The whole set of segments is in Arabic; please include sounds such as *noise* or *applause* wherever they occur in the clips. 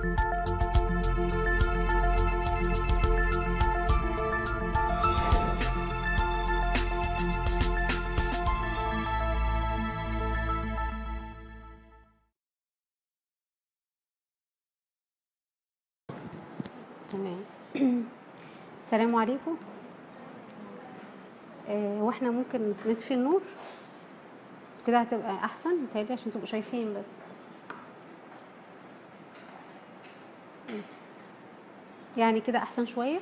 تمام. *clears throat* السلام عليكم. آه، وإحنا ممكن نطفي النور؟ كده هتبقى أحسن متهيألي عشان تبقوا شايفين بس. يعني كده أحسن شوية.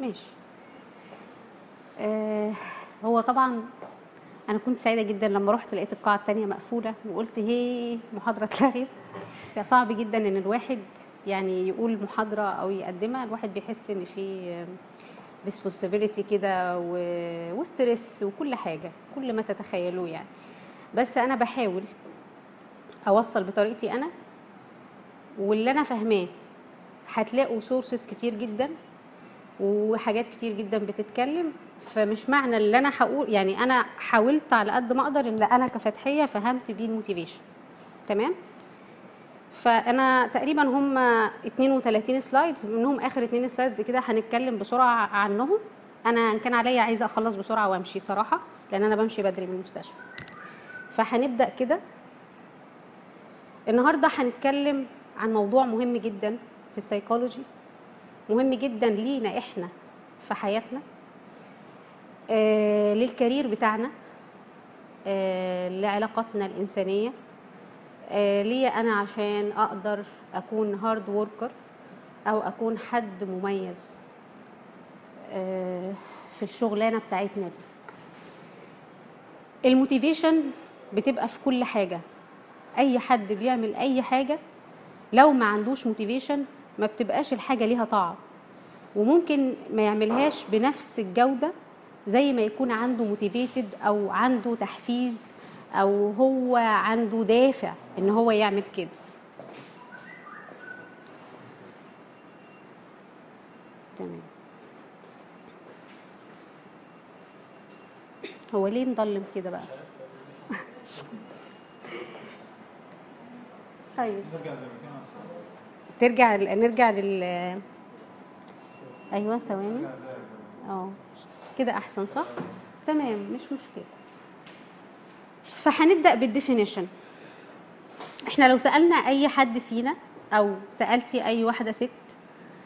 ماشي. آه هو طبعا أنا كنت سعيدة جدا لما رحت لقيت القاعة التانية مقفولة وقلت هي محاضرة اتلغت فصعب جدا إن الواحد يعني يقول محاضرة أو يقدمها. الواحد بيحس إن في responsibility كده و stress وكل حاجة كل ما تتخيلوه يعني. بس أنا بحاول أوصل بطريقتي أنا واللي أنا فاهماه هتلاقوا sources كتير جدا وحاجات كتير جدا بتتكلم فمش معنى اللي أنا هقول يعني أنا حاولت على قد ما أقدر اللي أنا كفتحية فهمت بيه ال motivation. تمام؟ فأنا تقريبا هم 32 slides منهم آخر اتنين slides كده هنتكلم بسرعة عنهم. أنا إن كان عليا عايزة أخلص بسرعة وأمشي صراحة لأن أنا بمشي بدري من المستشفى. فهنبدأ كده. النهارده هنتكلم عن موضوع مهم جدا في السيكولوجي مهم جدا لينا إحنا في حياتنا آه لل career بتاعنا آه لعلاقاتنا الإنسانية آه ليا أنا عشان أقدر أكون hard worker أو أكون حد مميز آه في الشغلانة بتاعتنا دي. ال motivation بتبقى في كل حاجة. أي حد بيعمل أي حاجة لو ما عندوش motivation ما بتبقاش الحاجة ليها طعم. وممكن ما يعملهاش بنفس الجودة زي ما يكون عنده motivated أو عنده تحفيز أو هو عنده دافع إن هو يعمل كده. تمام. هو ليه مضلم كده بقى؟ *laughs* طيب. نرجع زي ما كان. ترجع نرجع لل أيوه ثواني. آه كده أحسن صح؟ تمام مش مشكلة. فهنبدأ بالديفينيشن. إحنا لو سألنا أي حد فينا أو سألتي أي واحدة ست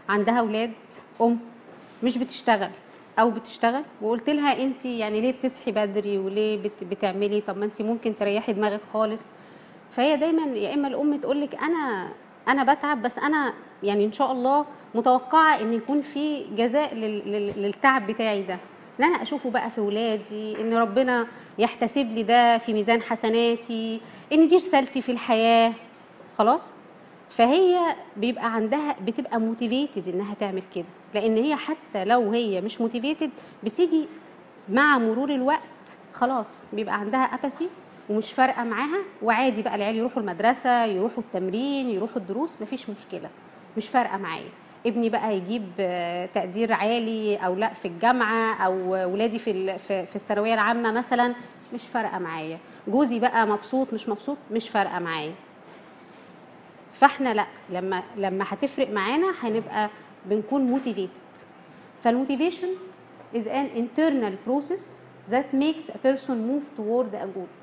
عندها أولاد أم مش بتشتغل أو بتشتغل وقلت لها انت يعني ليه بتصحي بدري وليه بت بتعملي؟ طب ما انت ممكن تريحي دماغك خالص. فهي دايما يا إما الأم تقول لك أنا أنا بتعب بس أنا يعني إن شاء الله متوقعة إن يكون في جزاء لل- لل- للتعب بتاعي ده. إن أنا أشوفه بقى في ولادي إن ربنا يحتسب لي ده في ميزان حسناتي إن دي رسالتي في الحياة خلاص؟ فهي بيبقى عندها بتبقى motivated إنها تعمل كده. لأن هي حتى لو هي مش motivated بتيجي مع مرور الوقت خلاص بيبقى عندها apathy ومش فارقة معاها وعادي بقى العيال يروحوا المدرسة يروحوا التمرين يروحوا الدروس مفيش مشكلة مش فارقة معايا. ابني بقى يجيب آه، تقدير عالي أو لأ في الجامعة أو ولادي في في الثانوية العامة مثلا مش فارقة معايا. جوزي بقى مبسوط مش مبسوط مش فارقة معايا. فاحنا لأ لما لما هتفرق معانا هنبقى بنكون motivated فال motivation is an internal process that makes a person move toward a goal.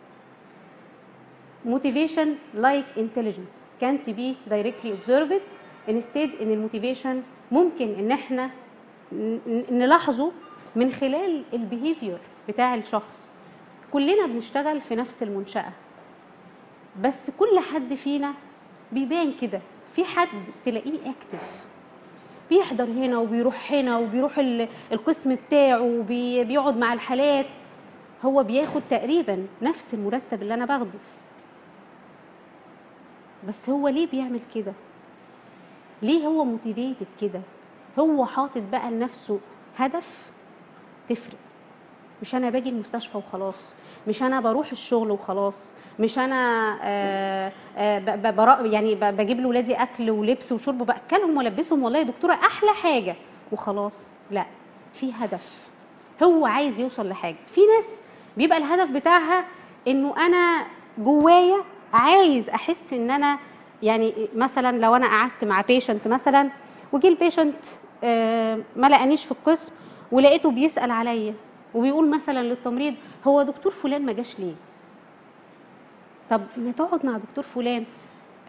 Motivation like intelligence. Can't be directly observed instead إن ال motivation ممكن إن إحنا نلاحظه من خلال ال behavior بتاع الشخص. كلنا بنشتغل في نفس المنشأة. بس كل حد فينا بيبان كده. في حد تلاقيه active بيحضر هنا وبيروح هنا وبيروح ال- القسم بتاعه وبيقعد مع الحالات. هو بياخد تقريبا نفس المرتب اللي أنا باخده. بس هو ليه بيعمل كده؟ ليه هو موتيفيتد كده؟ هو حاطط بقى لنفسه هدف؟ تفرق. مش أنا باجي المستشفى وخلاص مش أنا بروح الشغل وخلاص مش أنا آه آه ب- برا- يعني بجيب لاولادي أكل ولبس وشرب باكلهم وألبسهم. والله يا دكتورة أحلى حاجة. وخلاص. لا في هدف. هو عايز يوصل لحاجة. في ناس بيبقى الهدف بتاعها إنه أنا جوايا عايز أحس إن أنا يعني مثلا لو أنا قعدت مع patient مثلا وجي ال patient آه، ما لقانيش في القسم ولقيته بيسأل عليا وبيقول مثلا للتمريض هو دكتور فلان ما جاش ليه؟ طب ما تقعد مع دكتور فلان.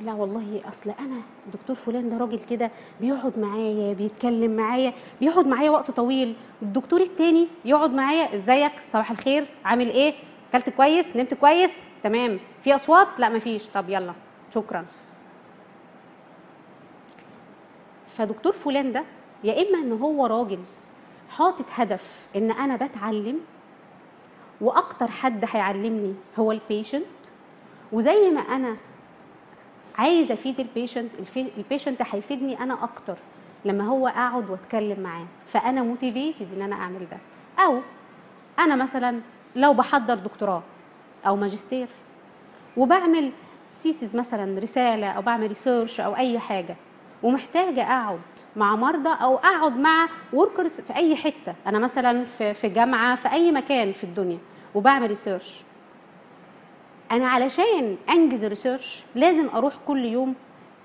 لا والله أصل أنا دكتور فلان ده راجل كده بيقعد معايا بيتكلم معايا بيقعد معايا وقت طويل. الدكتور التاني يقعد معايا إزيك؟ صباح الخير عامل إيه؟ أكلت كويس؟ نمت كويس؟ تمام. في أصوات؟ لا مفيش طب يلا شكرا. فدكتور فلان ده يا إما إن هو راجل حاطط هدف إن أنا بتعلم وأكتر حد هيعلمني هو البيشنت وزي ما أنا عايزة أفيد ال patient ال patient هيفيدني أنا أكتر لما هو أقعد وأتكلم معاه. فأنا motivated إن أنا أعمل ده. أو أنا مثلا لو بحضر دكتوراه أو ماجستير وبعمل thesis مثلا رسالة أو بعمل research أو أي حاجة ومحتاجة أقعد مع مرضى أو أقعد مع workers في أي حتة. أنا مثلا في في جامعة في أي مكان في الدنيا وبعمل research أنا علشان أنجز ال research لازم أروح كل يوم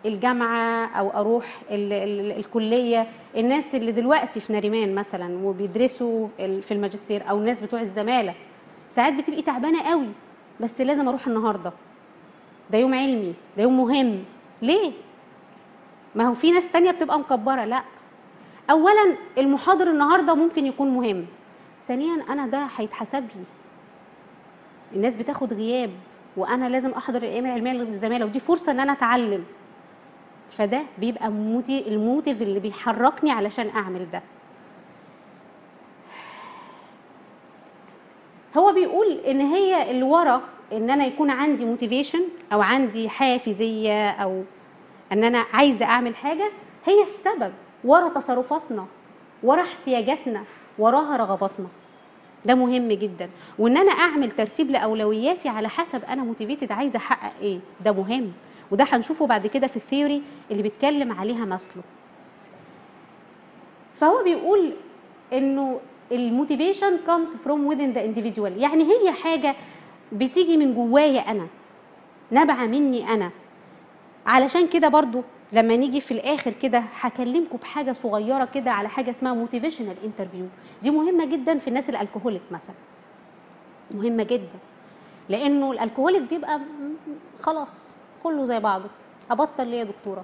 الجامعة أو أروح ال ال الكلية. الناس اللي دلوقتي في ناريمان مثلا وبيدرسوا في الماجستير أو الناس بتوع الزمالة ساعات بتبقي تعبانة قوي. بس لازم أروح النهارده. ده يوم علمي ده يوم مهم. ليه؟ ما هو في ناس تانية بتبقى مكبرة لأ. اولا المحاضر النهارده ممكن يكون مهم. ثانيا أنا ده هيتحسب لي. الناس بتاخد غياب وأنا لازم أحضر الأيام العلمية للزمالة ودي فرصة إن أنا أتعلم. فده بيبقى moti ال motive اللي بيحركني علشان أعمل ده. هو بيقول إن هي اللي ورا إن أنا يكون عندي motivation أو عندي حافزية أو إن أنا عايزة أعمل حاجة هي السبب ورا تصرفاتنا ورا احتياجاتنا وراها رغباتنا. ده مهم جدا. وإن أنا أعمل ترتيب لأولوياتي على حسب أنا motivated عايزة أحقق إيه. ده مهم. وده هنشوفه بعد كده في ال theory اللي بيتكلم عليها ماسلو. فهو بيقول إنه ال motivation comes from within the individual. يعني هي حاجة بتيجي من جوايا أنا نابعة مني أنا. علشان كده برضو لما نيجي في الآخر كده هكلمكم بحاجة صغيرة كده على حاجة اسمها motivational interview دي مهمة جدا في الناس ال alcoholic مثلا. مهمة جدا. لأنه ال alcoholic بيبقى خلاص كله زي بعضه. أبطل ليه يا دكتورة؟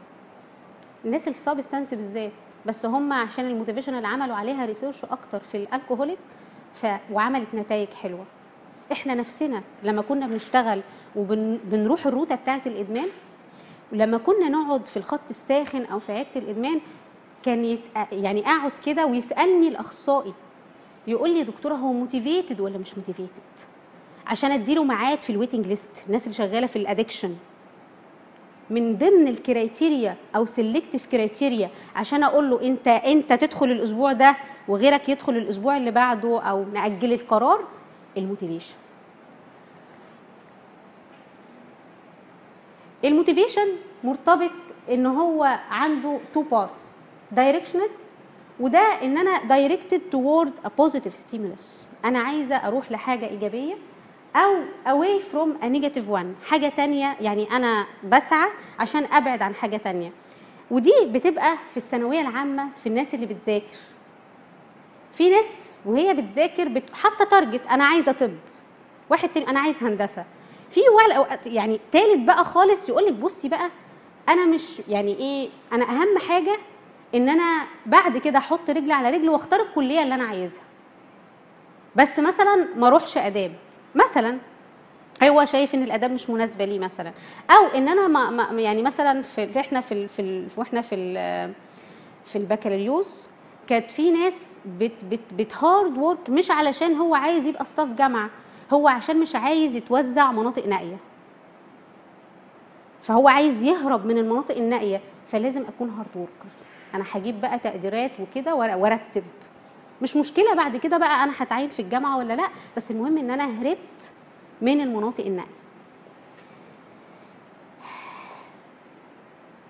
الناس ال substance بالذات. بس هم عشان ال motivational عملوا عليها research أكتر في ال alcoholic ف... وعملت نتائج حلوة. إحنا نفسنا لما كنا بنشتغل وبنروح الروتة بتاعه الإدمان لما كنا نقعد في الخط الساخن أو في عياده الإدمان كان يت... يعني أقعد كده ويسألني الأخصائي يقول لي دكتورة هو motivated ولا مش motivated عشان أديله ميعاد في ال waiting list الناس اللي شغالة في ال addiction من ضمن ال criteria أو selective criteria عشان أقول له انت أنت تدخل الأسبوع ده وغيرك يدخل الأسبوع اللي بعده أو ناجل القرار ال motivation. ال motivation مرتبط إن هو عنده two parts directional وده إن أنا directed toward a positive stimulus أنا عايزة أروح لحاجة إيجابية أو away from a negative one. حاجة تانية يعني أنا بسعى عشان أبعد عن حاجة تانية. ودي بتبقى في الثانوية العامة في الناس اللي بتذاكر. في ناس وهي بتذاكر بت... حاطة تارجت أنا عايزة طب. واحد تاني أنا عايز هندسة. في يعني تالت بقى خالص يقول لك بصي بقى أنا مش يعني إيه أنا أهم حاجة إن أنا بعد كده أحط رجلي على رجل وأختار الكلية اللي أنا عايزها. بس مثلا ما أروحش آداب. مثلا هو شايف إن الأداب مش مناسبة ليه مثلا؟ أو إن أنا ما يعني مثلا في إحنا في في وإحنا في في البكالوريوس كانت في ناس بت بت بت hard work مش علشان هو عايز يبقى staff جامعة هو عشان مش عايز يتوزع مناطق نائية. فهو عايز يهرب من المناطق النائية فلازم أكون hard worker أنا هجيب بقى تقديرات وكده وأرتب. مش مشكلة بعد كده بقى أنا هتعين في الجامعة ولا لأ بس المهم إن أنا هربت من المناطق النائية.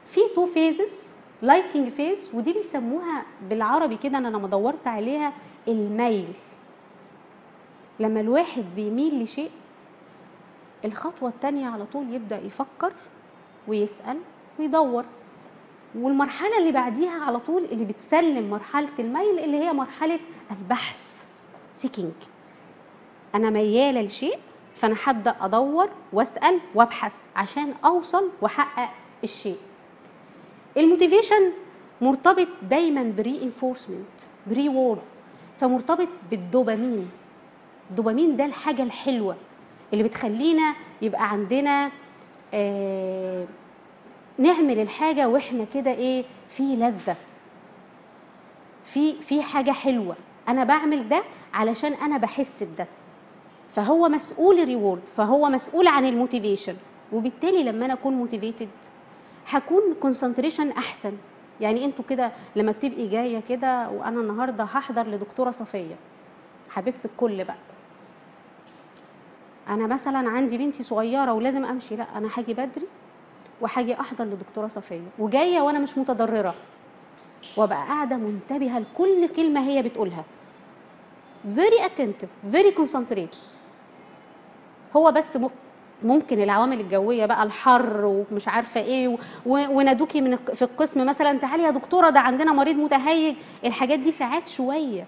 في two phases liking phase ودي بيسموها بالعربي كده أنا لما دورت عليها الميل. لما الواحد بيميل لشيء الخطوة الثانية على طول يبدأ يفكر ويسأل ويدور. والمرحلة اللي بعديها على طول اللي بتسلم مرحلة الميل اللي هي مرحلة البحث seeking أنا ميالة لشيء فأنا هبدأ أدور وأسأل وأبحث عشان أوصل وأحقق الشيء. ال motivation مرتبط دايما ب reinforcement ب reward فمرتبط بالدوبامين. الدوبامين ده الحاجة الحلوة اللي بتخلينا يبقى عندنا آه نعمل الحاجة وإحنا كده إيه في لذة. في في حاجة حلوة. أنا بعمل ده علشان أنا بحس بده. فهو مسؤول ال reward فهو مسؤول عن ال motivation. وبالتالي لما أنا أكون motivated هكون concentration أحسن. يعني أنتوا كده لما بتبقي جاية كده وأنا النهارده هحضر لدكتورة صفية. حبيبة الكل بقى. أنا مثلا عندي بنتي صغيرة ولازم أمشي. لا أنا هاجي بدري وهاجي أحضر لدكتورة صفية. وجاية وأنا مش متضررة. وأبقى قاعدة منتبهة لكل كلمة هي بتقولها. Very attentive. Very concentrated. هو بس ممكن العوامل الجوية بقى الحر ومش عارفة إيه ونادوكي من في القسم مثلا تعالي يا دكتورة ده عندنا مريض متهيج. الحاجات دي ساعات شوية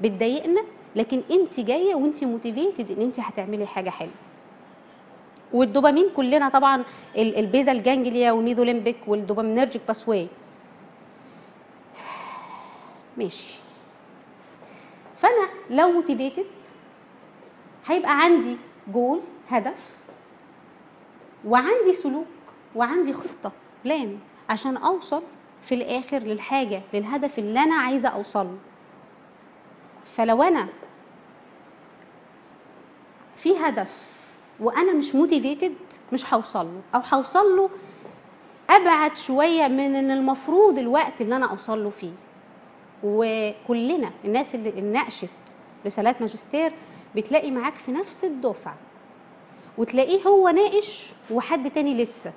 بتضايقنا لكن انت جاية وانت موتيفيتد إن انت هتعملي حاجة حلوة. والدوبامين كلنا طبعا ال- ال basal ganglia وال mesolimbic وال dopaminergic pathway ماشي. فأنا لو motivated هيبقى عندي جول هدف وعندي سلوك وعندي خطة plan عشان أوصل في الآخر للحاجة للهدف اللي أنا عايزة اوصل له فلو أنا في هدف وأنا مش موتيفيتد مش هوصل له. أو هوصل له أبعد شوية من إن المفروض الوقت اللي أنا أوصل له فيه. وكلنا الناس اللي ناقشت رسالات ماجستير بتلاقي معاك في نفس الدفعة. وتلاقيه هو ناقش وحد تاني لسه.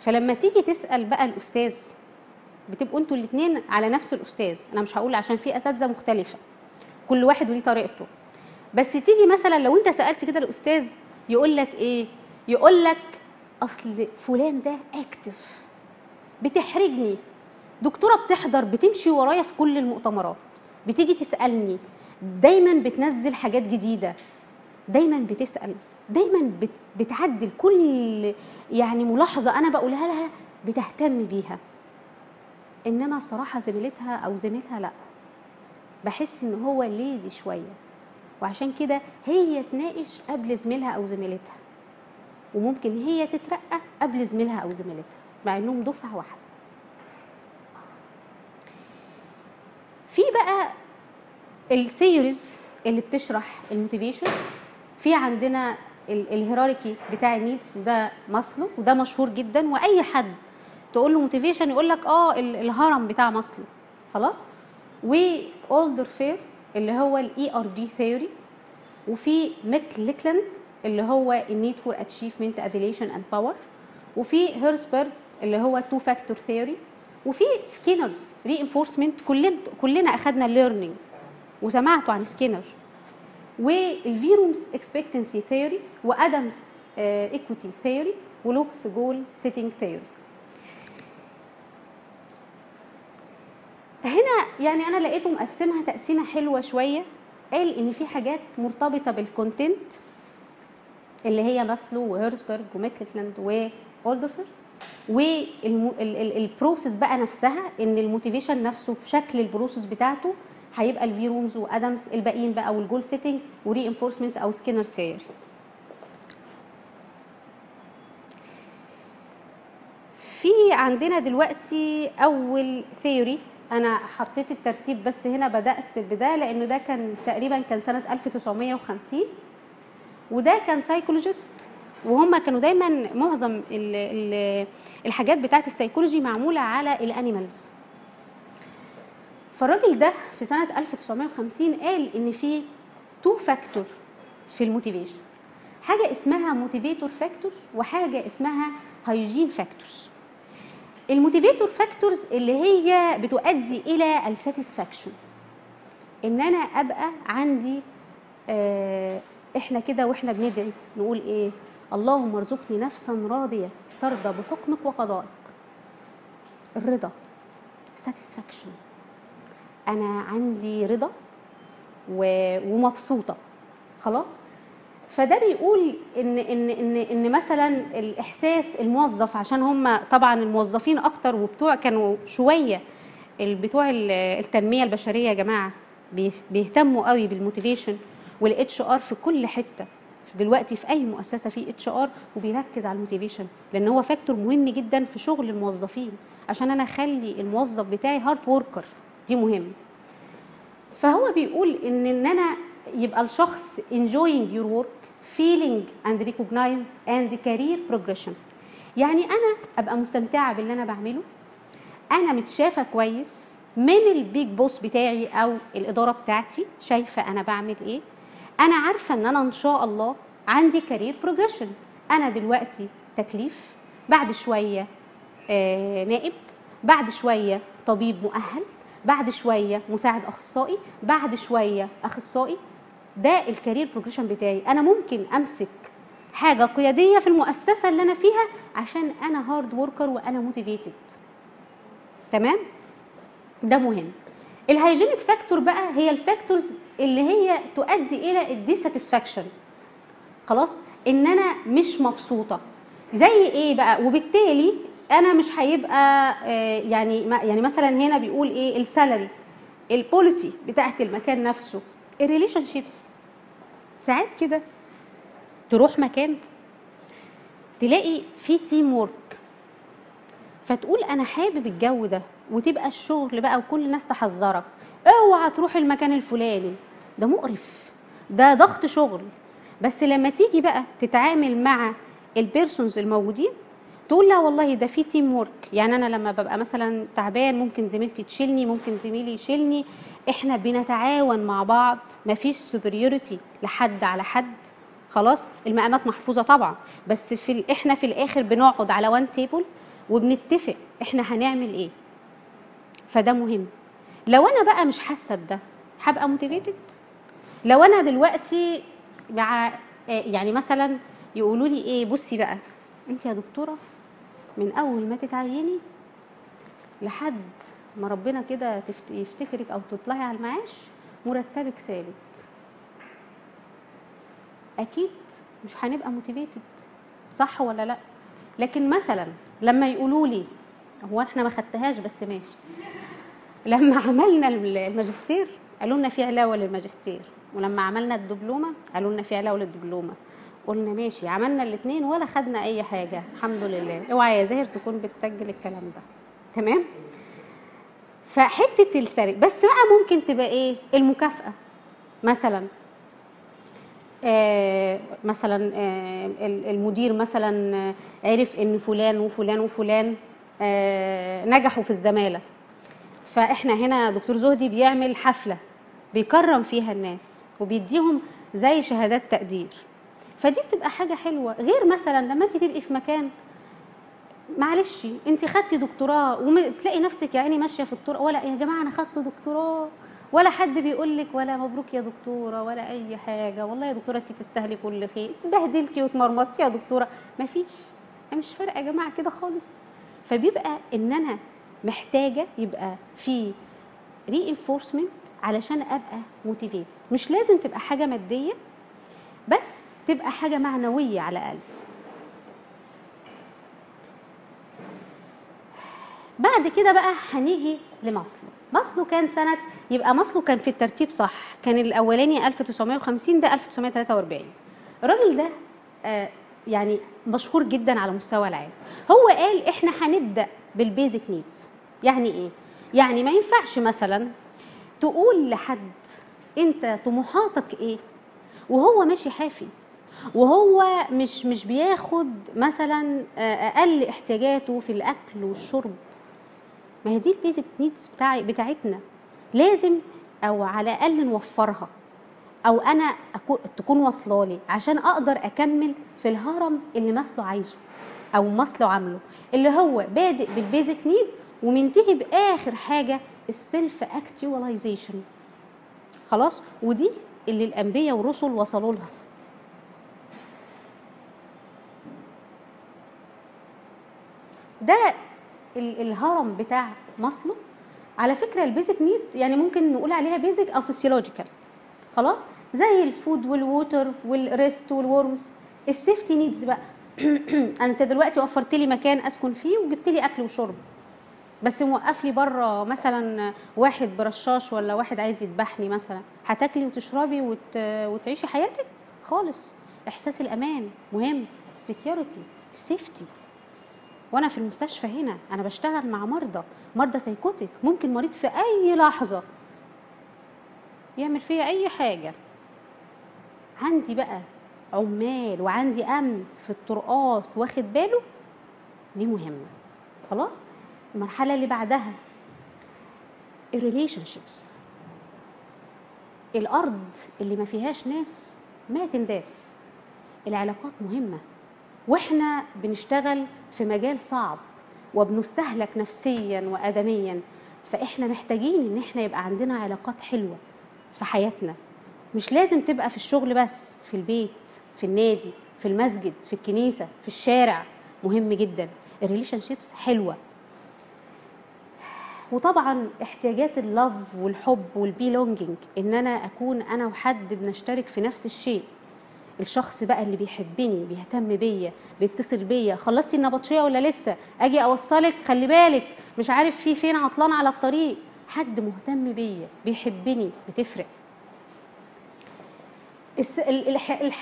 فلما تيجي تسأل بقى الأستاذ بتبقوا أنتوا الاثنين على نفس الأستاذ. أنا مش هقول عشان في أساتذة مختلفة. كل واحد وليه طريقته. بس تيجي مثلا لو أنت سألت كده الأستاذ يقول لك إيه؟ يقول لك أصل فلان ده اكتف بتحرجني. دكتورة بتحضر بتمشي ورايا في كل المؤتمرات. بتيجي تسألني. دايما بتنزل حاجات جديدة. دايما بتسأل. دايما بت- بتعدل كل يعني ملاحظة أنا بقولها لها بتهتم بيها. إنما صراحة زميلتها أو زميلها لأ. بحس إن هو lazy شوية. وعشان كده هي تناقش قبل زميلها أو زميلتها. وممكن هي تترقى قبل زميلها أو زميلتها مع إنهم دفعة واحدة. في بقى ال theories اللي بتشرح ال motivation في عندنا ال- ال hierarchy بتاع ال needs وده ماسلو وده مشهور جدا. وأي حد تقول له motivation يقول لك آه ال- الهرم بتاع ماسلو. خلاص؟ و Alderfer اللي هو ال ERG theory وفي McClelland اللي هو ال need for achievement affiliation and power وفي Herzberg اللي هو two factor theory وفي Skinner's reinforcement كلنا كلنا اخذنا learning وسمعتوا عن سكينر. وال Vroom's expectancy theory و Adams equity theory و Locke's goal setting theory هنا يعني أنا لقيته مقسمها تقسيمة حلوة شوية. قال إن في حاجات مرتبطة بال content اللي هي ماسلو و Herzberg و McClelland و Alderfer وال process بقى نفسها إن ال motivation نفسه في شكل ال process بتاعته هيبقى ال Vroom's و Adams الباقيين بقى وال goal setting و reinforcement أو Skinner theory في عندنا دلوقتي أول theory أنا حطيت الترتيب بس هنا بدأت بده لأنه ده كان تقريبا كان سنة 1950 وده كان psychologist وهم كانوا دايما معظم ال ال الحاجات بتاعت السيكولوجي معمولة على ال animals فالراجل ده في سنة 1950 قال إن في two factor في ال motivation حاجة اسمها motivator factors وحاجة اسمها hygiene factors ال motivator factors اللي هي بتؤدي إلى ال satisfaction. إن أنا أبقى عندي آه إحنا كده وإحنا بندعي نقول إيه؟ اللهم ارزقني نفسا راضية ترضى بحكمك وقضائك. الرضا satisfaction. أنا عندي رضا ومبسوطة. خلاص؟ فده بيقول ان ان ان إن مثلا الإحساس الموظف عشان هم طبعا الموظفين أكتر وبتوع كانوا شوية بتوع ال- التنمية البشرية يا جماعة بيه- بيهتموا قوي بال motivation وال HR في كل حتة. دلوقتي في أي مؤسسة في HR وبيركز على ال motivation لأن هو factor مهم جدا في شغل الموظفين. عشان أنا أخلي الموظف بتاعي hard worker دي مهم. فهو بيقول إن إن أنا يبقى الشخص enjoying your work feeling and recognized and career progression. يعني أنا أبقى مستمتعة باللي أنا بعمله؟ أنا متشافة كويس من ال big boss بتاعي أو الإدارة بتاعتي؟ شايفة أنا بعمل إيه؟ أنا عارفة إن أنا إن شاء الله عندي career progression أنا دلوقتي تكليف بعد شوية آه نائب بعد شوية طبيب مؤهل بعد شوية مساعد أخصائي بعد شوية أخصائي ده ال career progression بتاعي. أنا ممكن أمسك حاجة قيادية في المؤسسة اللي أنا فيها عشان أنا hard worker وأنا motivated تمام؟ ده مهم. ال hygienic factor بقى هي ال factors اللي هي تؤدي إلى ال dissatisfaction خلاص؟ إن أنا مش مبسوطة. زي إيه بقى؟ وبالتالي أنا مش هيبقى آه، يعني يعني مثلا هنا بيقول إيه؟ ال salary. ال policy بتاعت المكان نفسه. ال relationships ساعات كده تروح مكان تلاقي في teamwork فتقول أنا حابب الجو ده وتبقى الشغل بقى وكل الناس تحذرك. اوعى تروح المكان الفلاني. ده مقرف. ده ضغط شغل. بس لما تيجي بقى تتعامل مع ال persons الموجودين تقول لا والله ده في teamwork يعني أنا لما ببقى مثلا تعبان ممكن زميلتي تشيلني ممكن زميلي يشيلني. إحنا بنتعاون مع بعض مفيش superiority لحد على حد. خلاص؟ المقامات محفوظة طبعا. بس في إحنا في الآخر بنقعد على one table وبنتفق إحنا هنعمل إيه. فده مهم. لو أنا بقى مش حاسة بده هبقى motivated لو أنا دلوقتي مع يعني مثلا يقولوا لي إيه بصي بقى أنت يا دكتورة من أول ما تتعيني لحد ما ربنا كده يفتكرك أو تطلعي على المعاش مرتبك ثابت. أكيد مش هنبقى motivated صح ولا لأ؟ لكن مثلا لما يقولوا لي هو إحنا ما خدتهاش بس ماشي. لما عملنا الماجستير قالوا لنا في علاوة للماجستير ولما عملنا الدبلومة قالوا لنا في علاوة للدبلومة. قلنا ماشي عملنا الاثنين ولا خدنا أي حاجة الحمد لله. اوعى يا زاهر تكون بتسجل الكلام ده. تمام؟ فحتة السري بس بقى ممكن تبقى إيه؟ المكافأة. مثلا آه، مثلا آه، ال- المدير مثلا عرف إن فلان وفلان وفلان آه، نجحوا في الزمالة. فإحنا هنا دكتور زهدي بيعمل حفلة بيكرم فيها الناس وبيديهم زي شهادات تقدير. فدي بتبقى حاجة حلوة. غير مثلا لما انت تبقي في مكان معلش انت خدتي دكتوراه وتلاقي نفسك يا عيني ماشية في الطرق ولا يا جماعة أنا خدت دكتوراه ولا حد بيقول لك ولا مبروك يا دكتورة ولا أي حاجة. والله يا دكتورة انت تستاهلي كل خير. اتبهدلتي واتمرمطتي يا دكتورة. مفيش. مش فارقة يا جماعة كده خالص. فبيبقى إن أنا محتاجة يبقى في reinforcement علشان أبقى موتيفيتد مش لازم تبقى حاجة مادية بس تبقى حاجة معنوية على الاقل بعد كده بقى هنيجي لمصله مصله كان سنة يبقى مصله كان في الترتيب صح. كان الأولاني 1950 ده 1943 الراجل ده آه يعني مشهور جدا على مستوى العالم. هو قال إحنا هنبدأ بالبيزك نيدز. يعني إيه؟ يعني ما ينفعش مثلا تقول لحد أنت طموحاتك إيه؟ وهو ماشي حافي. وهو مش مش بياخد مثلا آه، أقل احتياجاته في الأكل والشرب. ما هي دي ال basic needs بتاعتنا. لازم أو على الأقل نوفرها. أو أنا تكون واصلة لي عشان أقدر أكمل في الهرم اللي ماسلو عايزه أو ماسلو عامله. اللي هو بادئ بال basic need ومنتهي بآخر حاجة ال self actualization خلاص؟ ودي اللي الأنبياء والرسل وصلوا لها. ده ال- الهرم بتاع ماسلو على فكرة ال basic need يعني ممكن نقول عليها basic أو physiological خلاص؟ زي الفود والووتر والريست والورمز ال safety needs بقى. *clears throat* أنت دلوقتي وفرت لي مكان أسكن فيه وجبت لي أكل وشرب. بس موقف لي بره مثلا واحد برشاش ولا واحد عايز يذبحني مثلا. هتاكلي وتشربي وت... وتعيشي حياتك؟ خالص. إحساس الأمان مهم. security safety وأنا في المستشفى هنا أنا بشتغل مع مرضى مرضى psychotic ممكن مريض في أي لحظة يعمل فيا أي حاجة. عندي بقى عمال وعندي أمن في الطرقات واخد باله؟ دي مهمة. خلاص؟ المرحلة اللي بعدها ال relationships الأرض اللي ما فيهاش ناس ما تنداس. العلاقات مهمة. وإحنا بنشتغل في مجال صعب وبنستهلك نفسيا وادميا فإحنا محتاجين إن إحنا يبقى عندنا علاقات حلوة في حياتنا. مش لازم تبقى في الشغل بس في البيت في النادي في المسجد في الكنيسة في الشارع. مهم جدا. الريليشن شيبس حلوة. وطبعا احتياجات ال love والحب وال belonging إن أنا أكون أنا وحد بنشترك في نفس الشيء. الشخص بقى اللي بيحبني بيهتم بيا بيتصل بيا خلصتي النبطشية ولا لسه؟ أجي أوصلك خلي بالك مش عارف في فين عطلان على الطريق. حد مهتم بيا بيحبني بتفرق.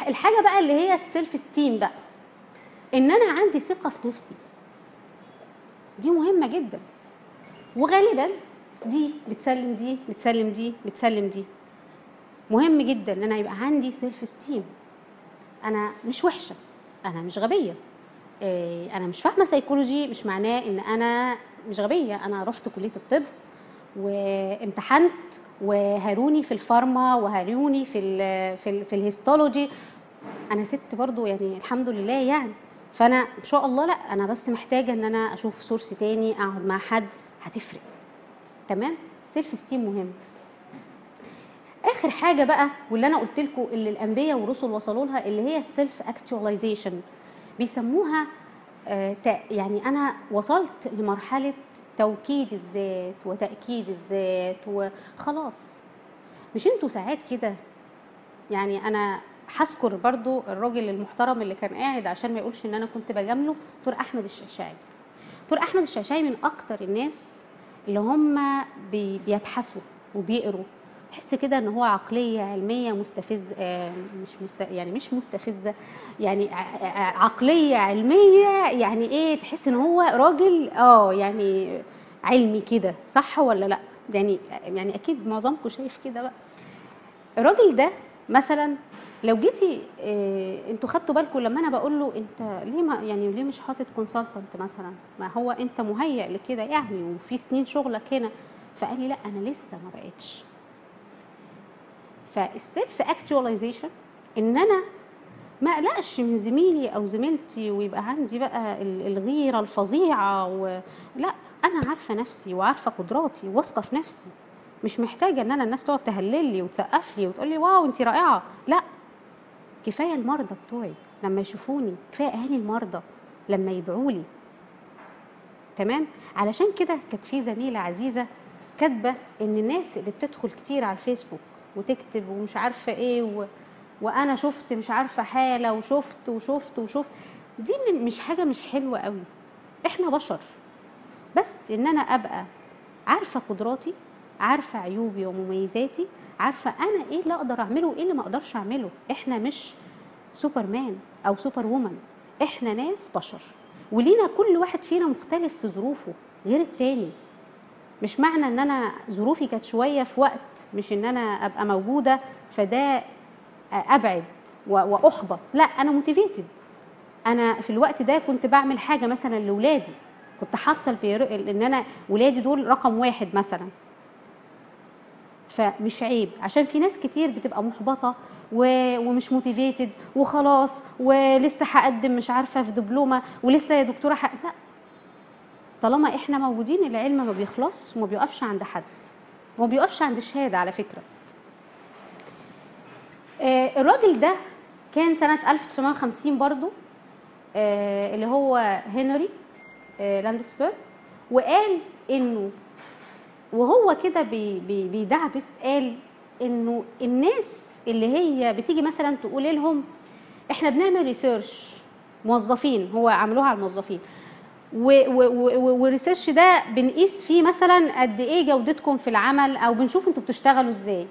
الحاجة بقى اللي هي ال self esteem بقى إن أنا عندي ثقة في نفسي. دي مهمة جدا. وغالبا دي بتسلم دي بتسلم دي بتسلم دي. مهم جدا إن أنا يبقى عندي self-esteem أنا مش وحشة أنا مش غبية. إيه، أنا مش فاهمة سيكولوجي مش معناه إن أنا مش غبية. أنا رحت كلية الطب وامتحنت وهاروني في ال pharma وهاروني في ال في ال في ال histology. أنا ست برضو يعني الحمد لله يعني. فأنا إن شاء الله لأ أنا بس محتاجة إن أنا أشوف source تاني أقعد مع حد هتفرق. تمام؟ self-esteem مهم. آخر حاجة بقى واللي أنا قلت لكم اللي الأنبياء والرسل وصلوا لها اللي هي ال self-actualization بيسموها آه، يعني أنا وصلت لمرحلة توكيد الذات وتأكيد الذات وخلاص. مش أنتوا ساعات كده؟ يعني أنا هذكر برضو الراجل المحترم اللي كان قاعد عشان ما يقولش إن أنا كنت بجامله دكتور أحمد الشعشاعي. دكتور أحمد الشعشاعي من أكتر الناس اللي هم بي- بيبحثوا وبيقروا. تحس كده إن هو عقلية علمية مستفز آه، مش مست... يعني مش مستفزة يعني ع- ع- عقلية علمية يعني إيه تحس إن هو راجل آه يعني علمي كده صح ولا لأ؟ يعني يعني أكيد معظمكم شايف كده بقى. الراجل ده مثلا لو جيتي إيه أنتوا خدتوا بالكم لما أنا بقول له أنت ليه ما يعني ليه مش حاطط consultant مثلا؟ ما هو أنت مهيأ لكده يعني وفي سنين شغلك هنا. فقال لي لأ أنا لسه ما بقتش. فال self-actualization إن أنا ما أقلقش من زميلي أو زميلتي ويبقى عندي بقى ال- الغيرة الفظيعة و... لا أنا عارفة نفسي وعارفة قدراتي واثقة في نفسي. مش محتاجة إن أنا الناس تقعد تهلل لي وتسقف لي وتقول لي واو انت رائعة. لا كفاية المرضى بتوعي. لما يشوفوني كفاية أهالي المرضى لما يدعوا لي. تمام؟ علشان كده كانت في زميلة عزيزة كاتبة إن الناس اللي بتدخل كتير على الفيسبوك وتكتب ومش عارفة إيه و... وأنا شفت مش عارفة حالة وشفت وشفت وشفت. دي مش حاجة مش حلوة قوي. إحنا بشر. بس إن أنا أبقى عارفة قدراتي عارفة عيوبي ومميزاتي عارفة أنا إيه اللي أقدر أعمله وإيه اللي ما أقدرش أعمله. إحنا مش سوبرمان أو سوبر وومن إحنا ناس بشر. ولينا كل واحد فينا مختلف في ظروفه غير التاني. مش معنى إن أنا ظروفي كانت شوية في وقت مش إن أنا أبقى موجودة فده أبعد وأحبط. لا أنا motivated أنا في الوقت ده كنت بعمل حاجة مثلا لاولادي كنت حاطة إن أنا ولادي دول رقم واحد مثلا. فمش عيب. عشان في ناس كتير بتبقى محبطة. ومش motivated وخلاص ولسه هقدم مش عارفة في دبلومة ولسه يا دكتورة ح... لا. طالما إحنا موجودين العلم ما بيخلص وما بيقفش عند حد وما بيقفش عند شهادة على فكرة. آه، الراجل ده كان سنة 1950 برضو آه، اللي هو هنري آه، لاندسبرج وقال إنه وهو كده بي بي بيدعبس قال إنه الناس اللي هي بتيجي مثلا تقول لهم إحنا بنعمل research موظفين هو عملوها على الموظفين. والريسيرش ده بنقيس فيه مثلا قد إيه جودتكم في العمل أو بنشوف أنتوا بتشتغلوا إزاي.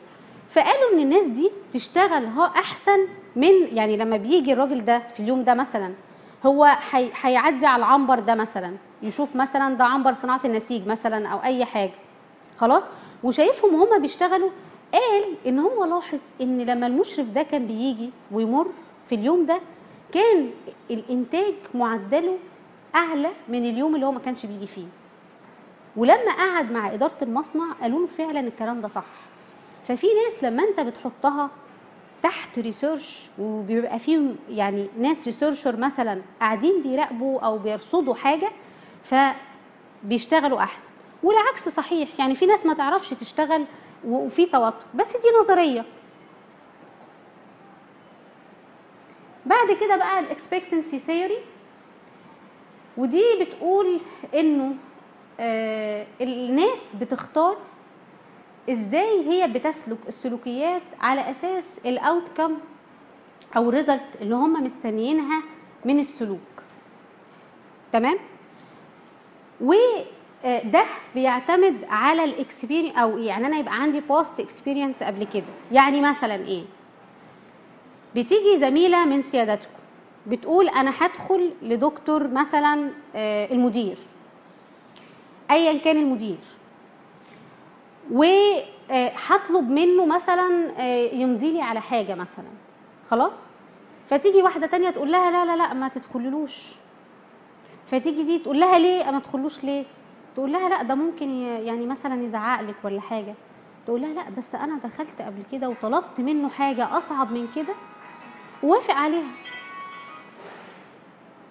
فقالوا إن الناس دي تشتغل ها أحسن من يعني لما بيجي الراجل ده في اليوم ده مثلا هو هي- هيعدي على العنبر ده مثلا يشوف مثلا ده عنبر صناعة النسيج مثلا أو أي حاجة. خلاص؟ وشايفهم هما بيشتغلوا قال إن هو لاحظ إن لما المشرف ده كان بيجي ويمر في اليوم ده كان الإنتاج معدله أعلى من اليوم اللي هو ما كانش بيجي فيه. ولما قعد مع إدارة المصنع قالوا له فعلا الكلام ده صح. ففي ناس لما أنت بتحطها تحت research وبيبقى فيهم يعني ناس researcher مثلا قاعدين بيراقبوا أو بيرصدوا حاجة فبيشتغلوا أحسن. والعكس صحيح يعني في ناس ما تعرفش تشتغل وفي توتر بس دي نظرية. بعد كده بقى ال expectancy theory ودي بتقول إنه آه الناس بتختار إزاي هي بتسلك السلوكيات على أساس ال outcome أو ال result اللي هم مستنيينها من السلوك. تمام؟ وده بيعتمد على ال experience أو يعني أنا يبقى عندي past experience قبل كده. يعني مثلا إيه؟ بتيجي زميلة من سيادتكم. بتقول أنا هدخل لدكتور مثلا آه، المدير. ايا كان المدير. وهطلب منه مثلا آه، يمضي لي على حاجة مثلا. خلاص؟ فتيجي واحدة تانية تقول لها لا لا لا ما تدخللوش فتيجي دي تقول لها ليه؟ ما تدخلوش ليه؟ تقول لها لا ده ممكن يعني مثلا يزعق لك ولا حاجة. تقول لها لا بس أنا دخلت قبل كده وطلبت منه حاجة أصعب من كده ووافق عليها.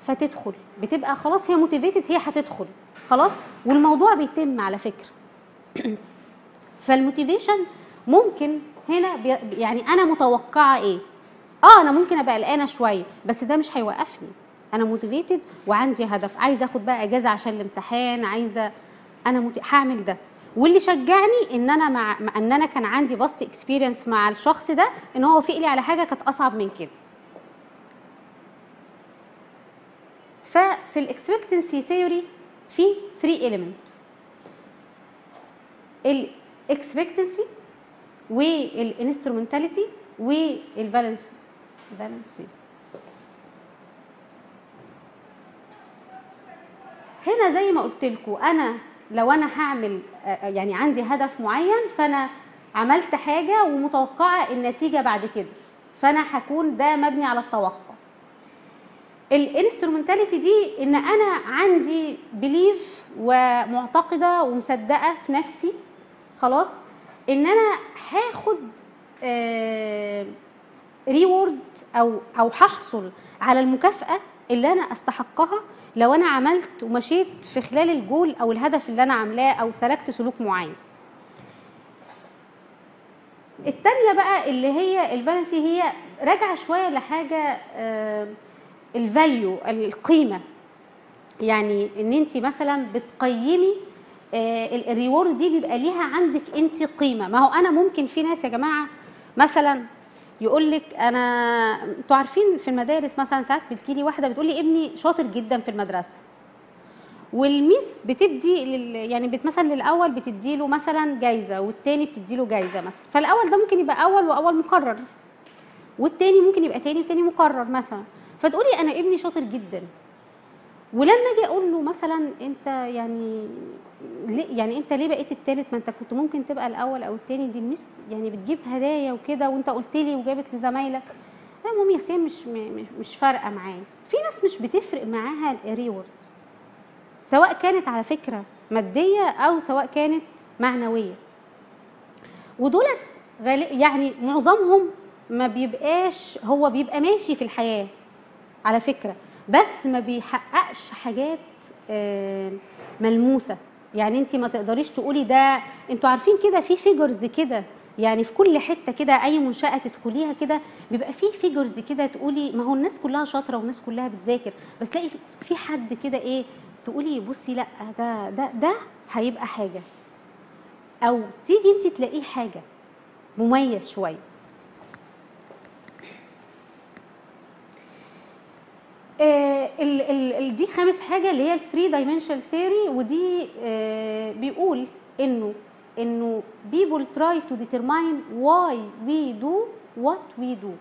فتدخل. بتبقى خلاص هي motivated هي هتدخل. خلاص؟ والموضوع بيتم على فكرة. *clears throat* فال motivation ممكن هنا يعني أنا متوقعة إيه؟ آه أنا ممكن أبقى قلقانة شوية بس ده مش هيوقفني. أنا motivated وعندي هدف. عايزة آخد بقى إجازة عشان الامتحان عايزة أنا. هعمل ده. واللي شجعني إن أنا مع- إن أنا كان عندي past experience مع الشخص ده إن هو وافق لي على حاجة كانت أصعب من كده. ففي ال expectancy theory في 3 elements. ال expectancy وال instrumentality وال valency valency هنا زي ما قلت لكم أنا لو أنا هعمل يعني عندي هدف معين فأنا عملت حاجة ومتوقعة النتيجة بعد كده فأنا هكون ده مبني على التوقع. ال instrumentality دي إن أنا عندي belief ومعتقدة ومصدقة في نفسي خلاص؟ إن أنا هاخد reward أو أو هحصل على المكافأة اللي أنا أستحقها لو أنا عملت ومشيت في خلال الجول أو الهدف اللي أنا عاملاه أو سلكت سلوك معين. التانية بقى اللي هي ال valency هي راجعة شوية لحاجة ال value القيمة يعني إن انت مثلا بتقيمي آه، ال reward دي بيبقى ليها عندك انت قيمة. ما هو أنا ممكن في ناس يا جماعة مثلا يقول لك أنا أنتوا عارفين في المدارس مثلا ساعات بتجيلي واحدة بتقول لي ابني شاطر جدا في المدرسة. والميس بتدي لل... يعني بت مثلا للأول بتدي له مثلا جايزة والتاني بتدي له جايزة مثلا. فالأول ده ممكن يبقى أول وأول مقرر. والتاني ممكن يبقى تاني وتاني مقرر مثلا. فتقولي أنا ابني شاطر جدا. ولما أجي أقول له مثلا أنت يعني ليه يعني أنت ليه بقيت التالت؟ ما أنت كنت ممكن تبقى الأول أو التاني. دي الميس يعني بتجيب هدايا وكده وأنت قلت لي وجابت لزمايلك. لا مامي ياسين مش مش فارقة معايا. في ناس مش بتفرق معاها الريورد سواء كانت على فكرة مادية أو سواء كانت معنوية. ودولت يعني معظمهم ما بيبقاش هو بيبقى ماشي في الحياة. على فكرة. بس ما بيحققش حاجات آه، ملموسة. يعني انت ما تقدريش تقولي ده أنتوا عارفين كده في فيجرز كده. يعني في كل حتة كده أي منشأة تدخليها كده بيبقى في figures كده تقولي ما هو الناس كلها شاطرة والناس كلها بتذاكر. بس تلاقي في حد كده إيه تقولي بصي لا ده ده ده هيبقى حاجة. أو تيجي انت تلاقيه حاجة مميز شوية. آه، ال ال ال دي خامس حاجة اللي هي ال three dimensional theory ودي آه، بيقول إنه إنه people try to determine why we do what we do.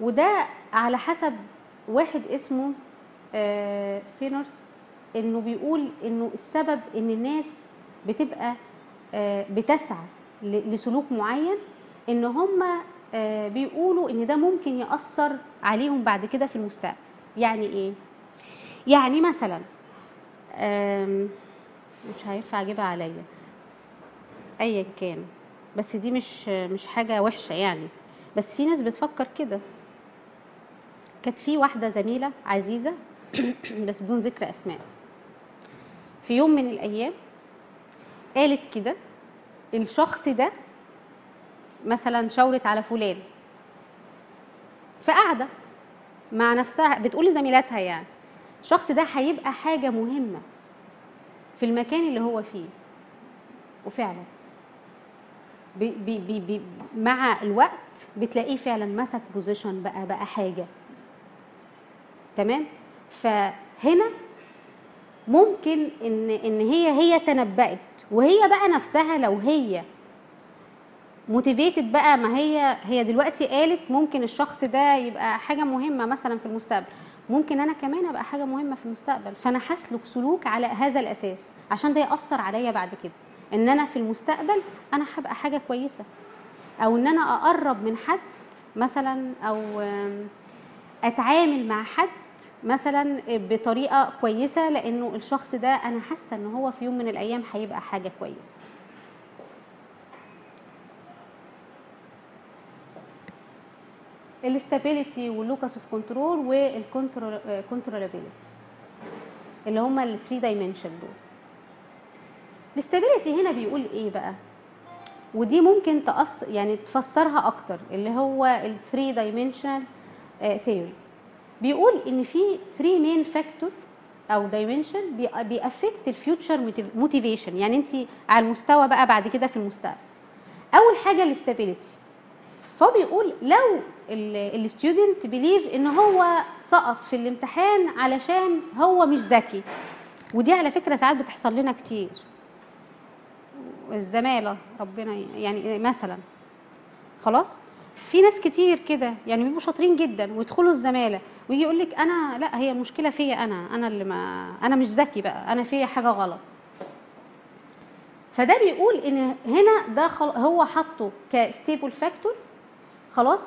وده على حسب واحد اسمه آه، فينر إنه بيقول إنه السبب إن الناس بتبقى آه، بتسعى لسلوك معين إن هم بيقولوا إن ده ممكن يأثر عليهم بعد كده في المستقبل. يعني إيه؟ يعني مثلا مش هينفع أجيبها عليا. ايا كان. بس دي مش مش حاجة وحشة يعني. بس في ناس بتفكر كده. كانت في واحدة زميلة عزيزة *clears throat* بس بدون ذكر أسماء. في يوم من الأيام قالت كده الشخص ده مثلا شاورت على فلان. فقاعدة مع نفسها بتقول لزميلاتها يعني الشخص ده هيبقى حاجة مهمة في المكان اللي هو فيه. وفعلا. بي بي بي مع الوقت بتلاقيه فعلا مسك position بقى بقى حاجة. تمام؟ فهنا ممكن إن إن هي هي تنبأت. وهي بقى نفسها لو هي موتيفيتد بقى ما هي هي دلوقتي قالت ممكن الشخص ده يبقى حاجة مهمة مثلا في المستقبل. ممكن أنا كمان أبقى حاجة مهمة في المستقبل. فأنا هسلك سلوك على هذا الأساس عشان ده يأثر عليا بعد كده. إن أنا في المستقبل أنا هبقى حاجة كويسة. أو إن أنا أقرب من حد مثلا أو أتعامل مع حد مثلا بطريقة كويسة لأنه الشخص ده أنا حاسة إن هو في يوم من الأيام هيبقى حاجة كويسة. ال stability وال locus of control وال controllability اللي هما ال three dimension دول. ال stability هنا بيقول إيه بقى؟ ودي ممكن تأثر يعني تفسرها أكتر اللي هو ال three dimensional theory بيقول إن في 3 main factor أو dimension بي affect ال future motivation يعني انت على المستوى بقى بعد كده في المستقبل. أول حاجة ال stability. فهو بيقول لو ال student believe إن هو سقط في الامتحان علشان هو مش ذكي. ودي على فكرة ساعات بتحصل لنا كتير. الزمالة ربنا يعني مثلا. خلاص؟ في ناس كتير كده يعني بيبقوا شاطرين جدا ويدخلوا الزمالة ويجي يقول لك أنا لا هي المشكلة فيا أنا أنا اللي ما أنا مش ذكي بقى أنا فيا حاجة غلط. فده بيقول إن هنا ده. هو حاطه ك stable factor خلاص؟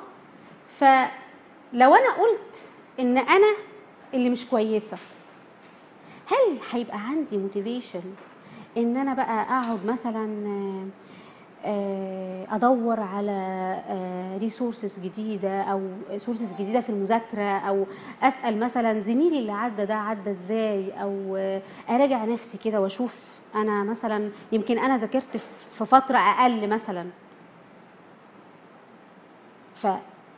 فلو أنا قلت إن أنا اللي مش كويسة هل هيبقى عندي motivation إن أنا بقى أقعد مثلا آه، آه، أدور على resources جديدة أو sources جديدة في المذاكرة أو أسأل مثلا زميلي اللي عدى ده عدى إزاي أو آه، أراجع نفسي كده وأشوف أنا مثلا يمكن أنا ذاكرت في فترة أقل مثلا.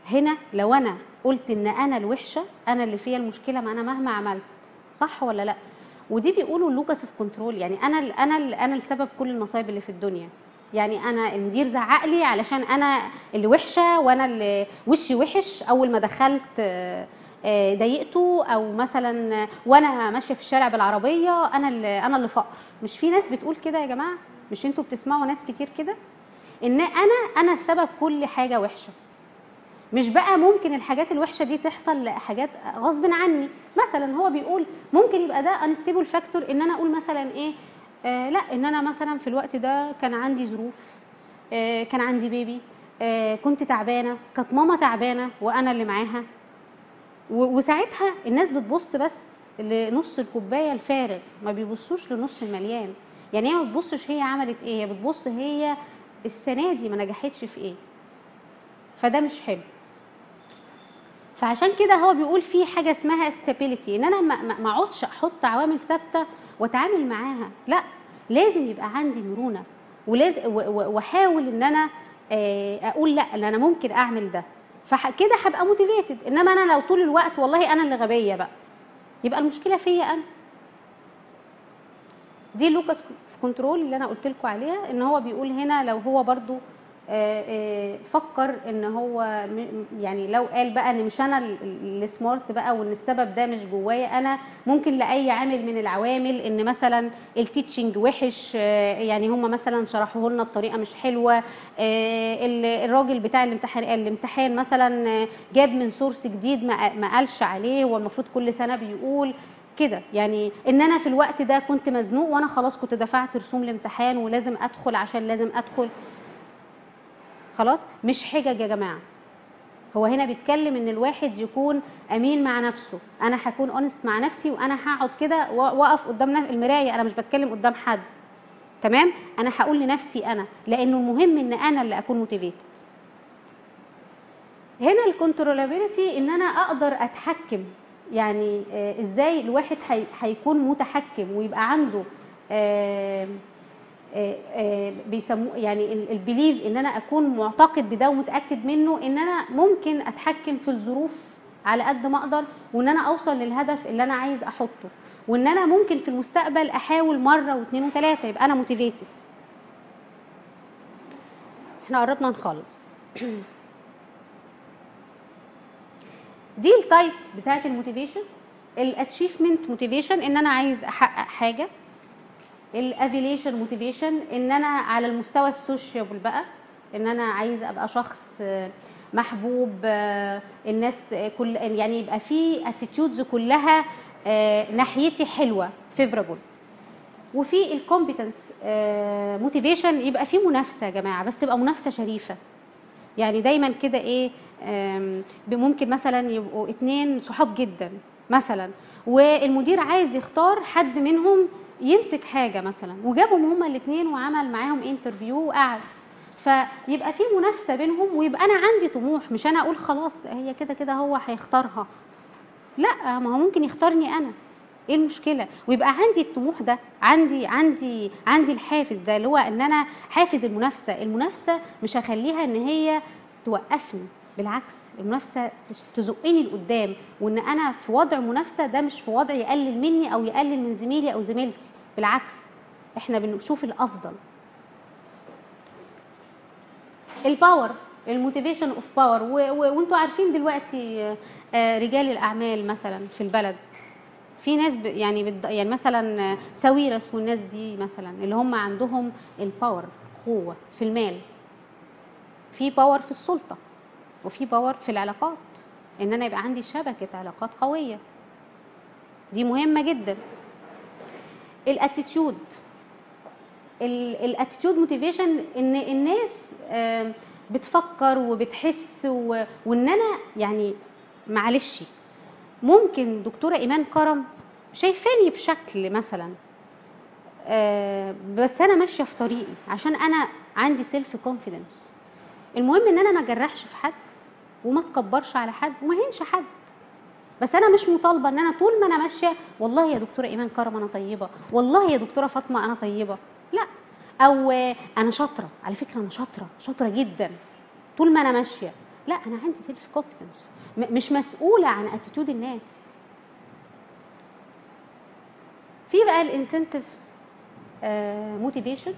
فهنا لو أنا قلت إن أنا الوحشة أنا اللي فيا المشكلة ما أنا مهما عملت صح ولا لأ؟ ودي بيقولوا ال locus of control يعني أنا ال أنا ال أنا السبب كل المصايب اللي في الدنيا. يعني أنا المدير زعق لي علشان أنا اللي وحشة وأنا اللي وشي وحش. أول ما دخلت آه، ضايقته أو مثلا وأنا ماشية في الشارع بالعربية أنا اللي أنا اللي فقر. مش في ناس بتقول كده يا جماعة؟ مش أنتوا بتسمعوا ناس كتير كده؟ إن أنا أنا سبب كل حاجة وحشة. مش بقى ممكن الحاجات الوحشة دي تحصل لحاجات غصب عني. مثلا هو بيقول ممكن يبقى ده unstable factor إن أنا أقول مثلا إيه؟ آه لا إن أنا مثلا في الوقت ده كان عندي ظروف آه كان عندي baby آه كنت تعبانة كانت ماما تعبانة وأنا اللي معاها. وساعتها الناس بتبص بس لنص الكوباية الفارغ ما بيبصوش لنص المليان. يعني هي ما بتبصش هي عملت إيه هي بتبص هي السنة دي ما نجحتش في إيه. فده مش حلو. فعشان كده هو بيقول في حاجة اسمها stability إن أنا ما- أقعدش أحط عوامل ثابتة وأتعامل معاها. لا لازم يبقى عندي مرونة ولازم وأحاول إن أنا آه، أقول لا إن أنا ممكن أعمل ده. فكده هبقى motivated إنما أنا لو طول الوقت والله أنا اللي غبية بقى. يبقى المشكلة فيا أنا. دي locus control اللي أنا قلت لكم عليها إن هو بيقول هنا لو هو برضو فكر إن هو يعني لو قال بقى إن مش أنا ال- ال- ال smart بقى وإن السبب ده مش جوايا أنا ممكن لأي عامل من العوامل إن مثلا ال teaching وحش آه، يعني هم مثلا شرحوه لنا بطريقة مش حلوة آه، ال- الراجل بتاع الامتحان الامتحان مثلا آه، جاب من source جديد ما قالش عليه هو المفروض كل سنة بيقول كده. يعني إن أنا في الوقت ده كنت مزنوق وأنا خلاص كنت دفعت رسوم الامتحان ولازم أدخل عشان لازم أدخل. خلاص؟ مش حجج يا جماعة. هو هنا بيتكلم إن الواحد يكون أمين مع نفسه. أنا هكون honest مع نفسي وأنا هقعد كده وأقف قدام المراية. أنا مش بتكلم قدام حد. تمام؟ أنا هقول لنفسي أنا. لأنه المهم إن أنا اللي أكون motivated هنا ال controllability إن أنا أقدر أتحكم. يعني آه، إزاي الواحد هي- هيكون متحكم ويبقى عنده آه، بيسموه يعني ال belief إن أنا أكون معتقد بده ومتأكد منه إن أنا ممكن أتحكم في الظروف على قد ما أقدر وإن أنا أوصل للهدف اللي أنا عايز أحطه وإن أنا ممكن في المستقبل أحاول مرة واثنين وثلاثة يبقى أنا motivated إحنا قربنا نخلص. *clears throat* دي ال types بتاعت ال motivation. ال achievement motivation إن أنا عايز أحقق حاجة. ال affiliation motivation إن أنا على المستوى ال social بقى إن أنا عايز أبقى شخص آه، محبوب آه، الناس آه، كل يعني يبقى في attitudes كلها ناحيتي حلوة favorable وفي ال competence motivation يبقى في منافسة يا جماعة بس تبقى منافسة شريفة. يعني دايما كده إيه ممكن مثلا يبقوا اتنين صحاب جدا مثلا والمدير عايز يختار حد منهم يمسك حاجة مثلا وجابهم هما الاثنين وعمل معاهم interview وقعد. فيبقى في منافسة بينهم ويبقى أنا عندي طموح مش أنا أقول خلاص هي كده كده هو هيختارها. لا ما هو ممكن يختارني أنا. إيه المشكلة؟ ويبقى عندي الطموح ده عندي عندي عندي الحافز ده اللي هو إن أنا حافز المنافسة. المنافسة مش هخليها إن هي توقفني. بالعكس المنافسة تزقني لقدام وإن أنا في وضع منافسة ده مش في وضع يقلل مني أو يقلل من زميلي أو زميلتي. بالعكس إحنا بنشوف الأفضل. الباور ال motivation of power وإنتوا عارفين دلوقتي آه، رجال الأعمال مثلا في البلد. في ناس يعني يعني مثلا ساويرس والناس دي مثلا اللي هم عندهم ال power قوة في المال. في power في السلطة. وفي power في العلاقات إن أنا يبقى عندي شبكة علاقات قوية. دي مهمة جدا. ال attitude. ال attitude motivation إن الناس بتفكر وبتحس و- وإن أنا يعني معلش ممكن دكتورة إيمان كرم شايفاني بشكل مثلا بس أنا ماشية في طريقي عشان أنا عندي self-confidence المهم إن أنا ما اجرحش في حد. وما اتكبرش على حد وما هينش حد. بس أنا مش مطالبة إن أنا طول ما أنا ماشية والله يا دكتورة إيمان كرم أنا طيبة والله يا دكتورة فاطمة أنا طيبة. لا. أو آه، أنا شاطرة على فكرة أنا شاطرة شاطرة جدا. طول ما أنا ماشية. لا أنا عندي self-confidence مش مسؤولة عن attitude الناس. في بقى ال incentive motivation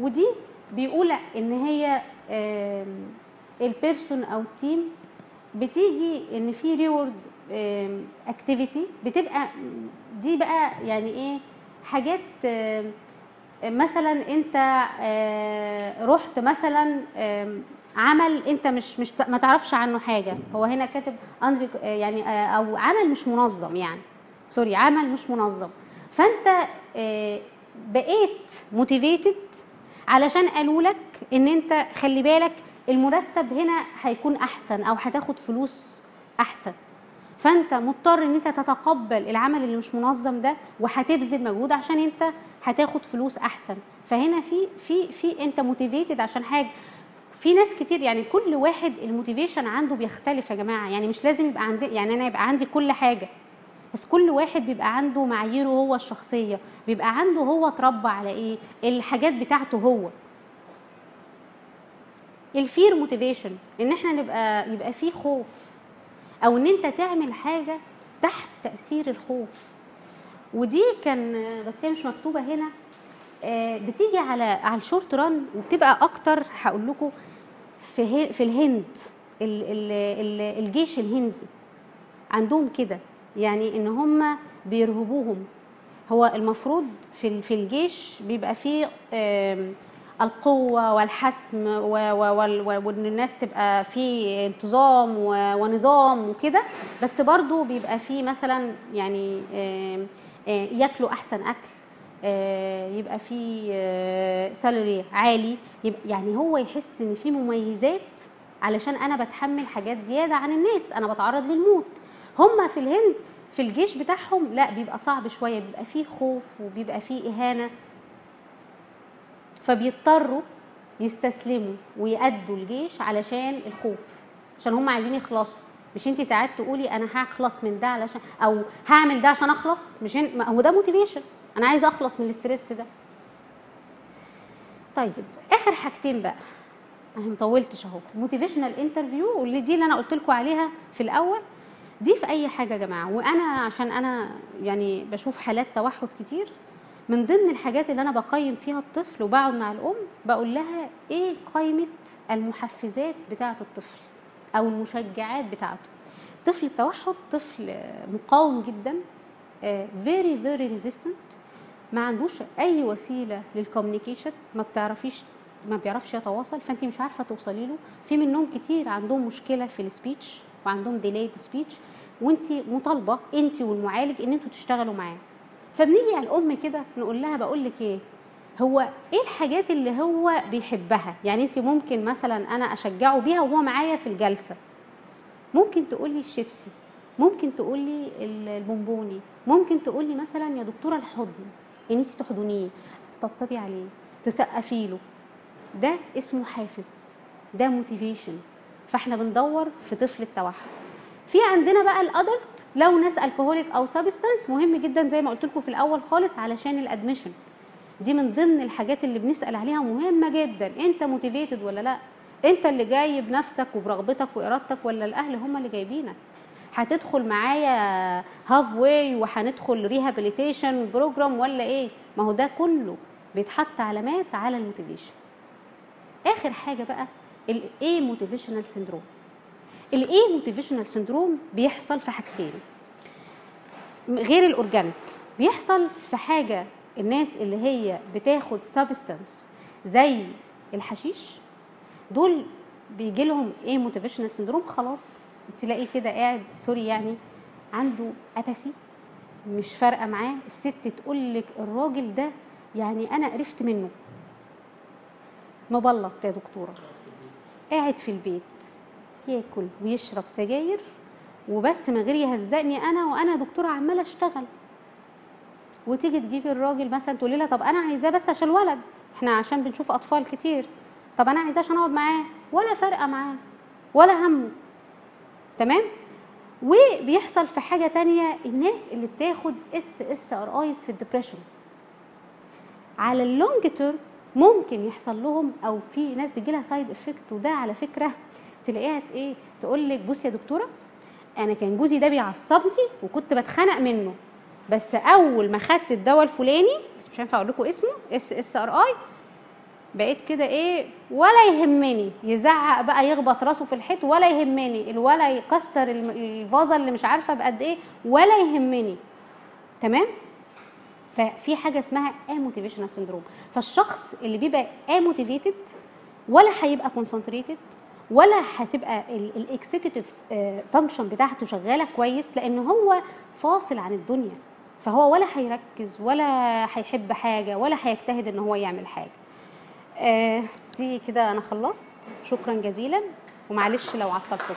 ودي بيقول إن هي ال person أو ال team بتيجي إن في reward activity بتبقى دي بقى يعني إيه حاجات مثلا أنت آه، رحت مثلا عمل أنت مش مش ما تعرفش عنه حاجة. هو هنا كاتب untidy يعني آه، أو عمل مش منظم يعني. sorry عمل مش منظم. فأنت آه، بقيت motivated علشان قالوا لك إن أنت خلي بالك المرتب هنا هيكون أحسن أو هتاخد فلوس أحسن. فأنت مضطر إن أنت تتقبل العمل اللي مش منظم ده وهتبذل مجهود عشان أنت هتاخد فلوس أحسن. فهنا في في في أنت motivated عشان حاجة. في ناس كتير يعني كل واحد ال motivation عنده بيختلف يا جماعة. يعني مش لازم يبقى عندي يعني أنا يبقى عندي كل حاجة. بس كل واحد بيبقى عنده معاييره هو الشخصية. بيبقى عنده هو اتربى على إيه؟ الحاجات بتاعته هو. ال fear motivation إن إحنا نبقى يبقى فيه خوف أو إن أنت تعمل حاجة تحت تأثير الخوف. ودي كان بس هي مش مكتوبة هنا. آه، بتيجي على على ال short run وبتبقى أكتر هقول لكم في في الهند. ال- ال- ال- الجيش الهندي عندهم كده. يعني إن هم بيرهبوهم. هو المفروض في في الجيش بيبقى فيه آم، القوة والحسم وإن الناس تبقى في انتظام ونظام وكده. بس برضو بيبقى فيه مثلا يعني آم، آه، ياكلوا أحسن أكل آه، يبقى في سالري عالي. يبقى يعني هو يحس إن في مميزات علشان أنا بتحمل حاجات زيادة عن الناس. أنا بتعرض للموت. هم في الهند في الجيش بتاعهم لا بيبقى صعب شوية. بيبقى فيه خوف وبيبقى فيه إهانة. فبيضطروا يستسلموا ويأدوا الجيش علشان الخوف عشان هم عايزين يخلصوا. مش انت ساعات تقولي أنا هخلص من ده علشان أو هعمل ده عشان أخلص؟ مش ان- هو ده motivation أنا عايزه أخلص من ال stress ده. طيب آخر حاجتين بقى. أنا مطولتش أهو. motivational interview واللي دي اللي أنا قلت لكم عليها في الأول. دي في أي حاجة يا جماعة. وأنا عشان أنا يعني بشوف حالات توحد كتير من ضمن الحاجات اللي أنا بقيم فيها الطفل وبقعد مع الأم بقول لها إيه قائمة المحفزات بتاعة الطفل أو المشجعات بتاعته؟ طفل التوحد طفل مقاوم جدا very very resistant ما عندوش أي وسيلة لل communication ما بتعرفيش ما بيعرفش يتواصل فانت مش عارفة توصلي له. في منهم كتير عندهم مشكلة في ال speech وعندهم delayed speech وانت مطالبة انت والمعالج إن أنتوا تشتغلوا معاه. فبنيجي على الأم كده نقول لها بقول لك إيه هو إيه الحاجات اللي هو بيحبها؟ يعني أنت ممكن مثلا أنا أشجعه بيها وهو معايا في الجلسة. ممكن تقولي الشيبسي ممكن تقولي البونبوني ممكن تقولي مثلا يا دكتورة الحضن إن أنت تحضنيه تطبطبي عليه تسقفي له ده اسمه حافز ده motivation فإحنا بندور في طفل التوحد. في عندنا بقى ال adult لو ناس ال alcoholic أو substance مهم جدا زي ما قلت لكم في الأول خالص علشان ال admission دي من ضمن الحاجات اللي بنسأل عليها مهمة جدا. أنت motivated ولا لأ؟ أنت اللي جاي بنفسك وبرغبتك وإرادتك ولا الأهل هم اللي جايبينك؟ هتدخل معايا halfway وهندخل rehabilitation program ولا إيه؟ ما هو ده كله بيتحط علامات على ال motivation. آخر حاجة بقى ال amotivational syndrome ال amotivational syndrome بيحصل في حاجتين. غير ال organic بيحصل في حاجة الناس اللي هي بتاخد substance زي الحشيش دول بيجي لهم amotivational syndrome خلاص تلاقيه كده قاعد sorry يعني عنده apathy مش فارقة معاه الست تقول لك الراجل ده يعني أنا قرفت منه. مبلط يا دكتورة. قاعد في البيت. ياكل ويشرب سجاير وبس من غير يهزقني أنا وأنا دكتوره عماله أشتغل. وتيجي تجيبي الراجل مثلا تقولي لها طب أنا عايزاه بس عشان الولد. إحنا عشان بنشوف أطفال كتير. طب أنا عايزاه عشان أقعد معاه. ولا فارقه معاه ولا همه. تمام؟ وبيحصل في حاجة تانية الناس اللي بتاخد SSRIs في ال depression على ال long term ممكن يحصل لهم أو في ناس بيجي لها side effect وده على فكرة تلاقيها إيه تقول لك بصي يا دكتورة أنا كان جوزي ده بيعصبني وكنت بتخنق منه. بس أول ما خدت الدواء الفلاني بس مش هينفع أقول لكم اسمه SSRI بقيت كده إيه ولا يهمني. يزعق بقى يخبط راسه في الحيط ولا يهمني. الولد يكسر الفازة اللي مش عارفة بقد إيه ولا يهمني. تمام؟ ففي حاجة اسمها amotivational syndrome فالشخص اللي بيبقى amotivated ولا هيبقى concentrated ولا هتبقى ال executive function بتاعته شغالة كويس لأن هو فاصل عن الدنيا. فهو ولا هيركز ولا هيحب حاجة ولا هيجتهد إن هو يعمل حاجة. آه، دي كده أنا خلصت. شكرا جزيلا ومعلش لو عطلتكم.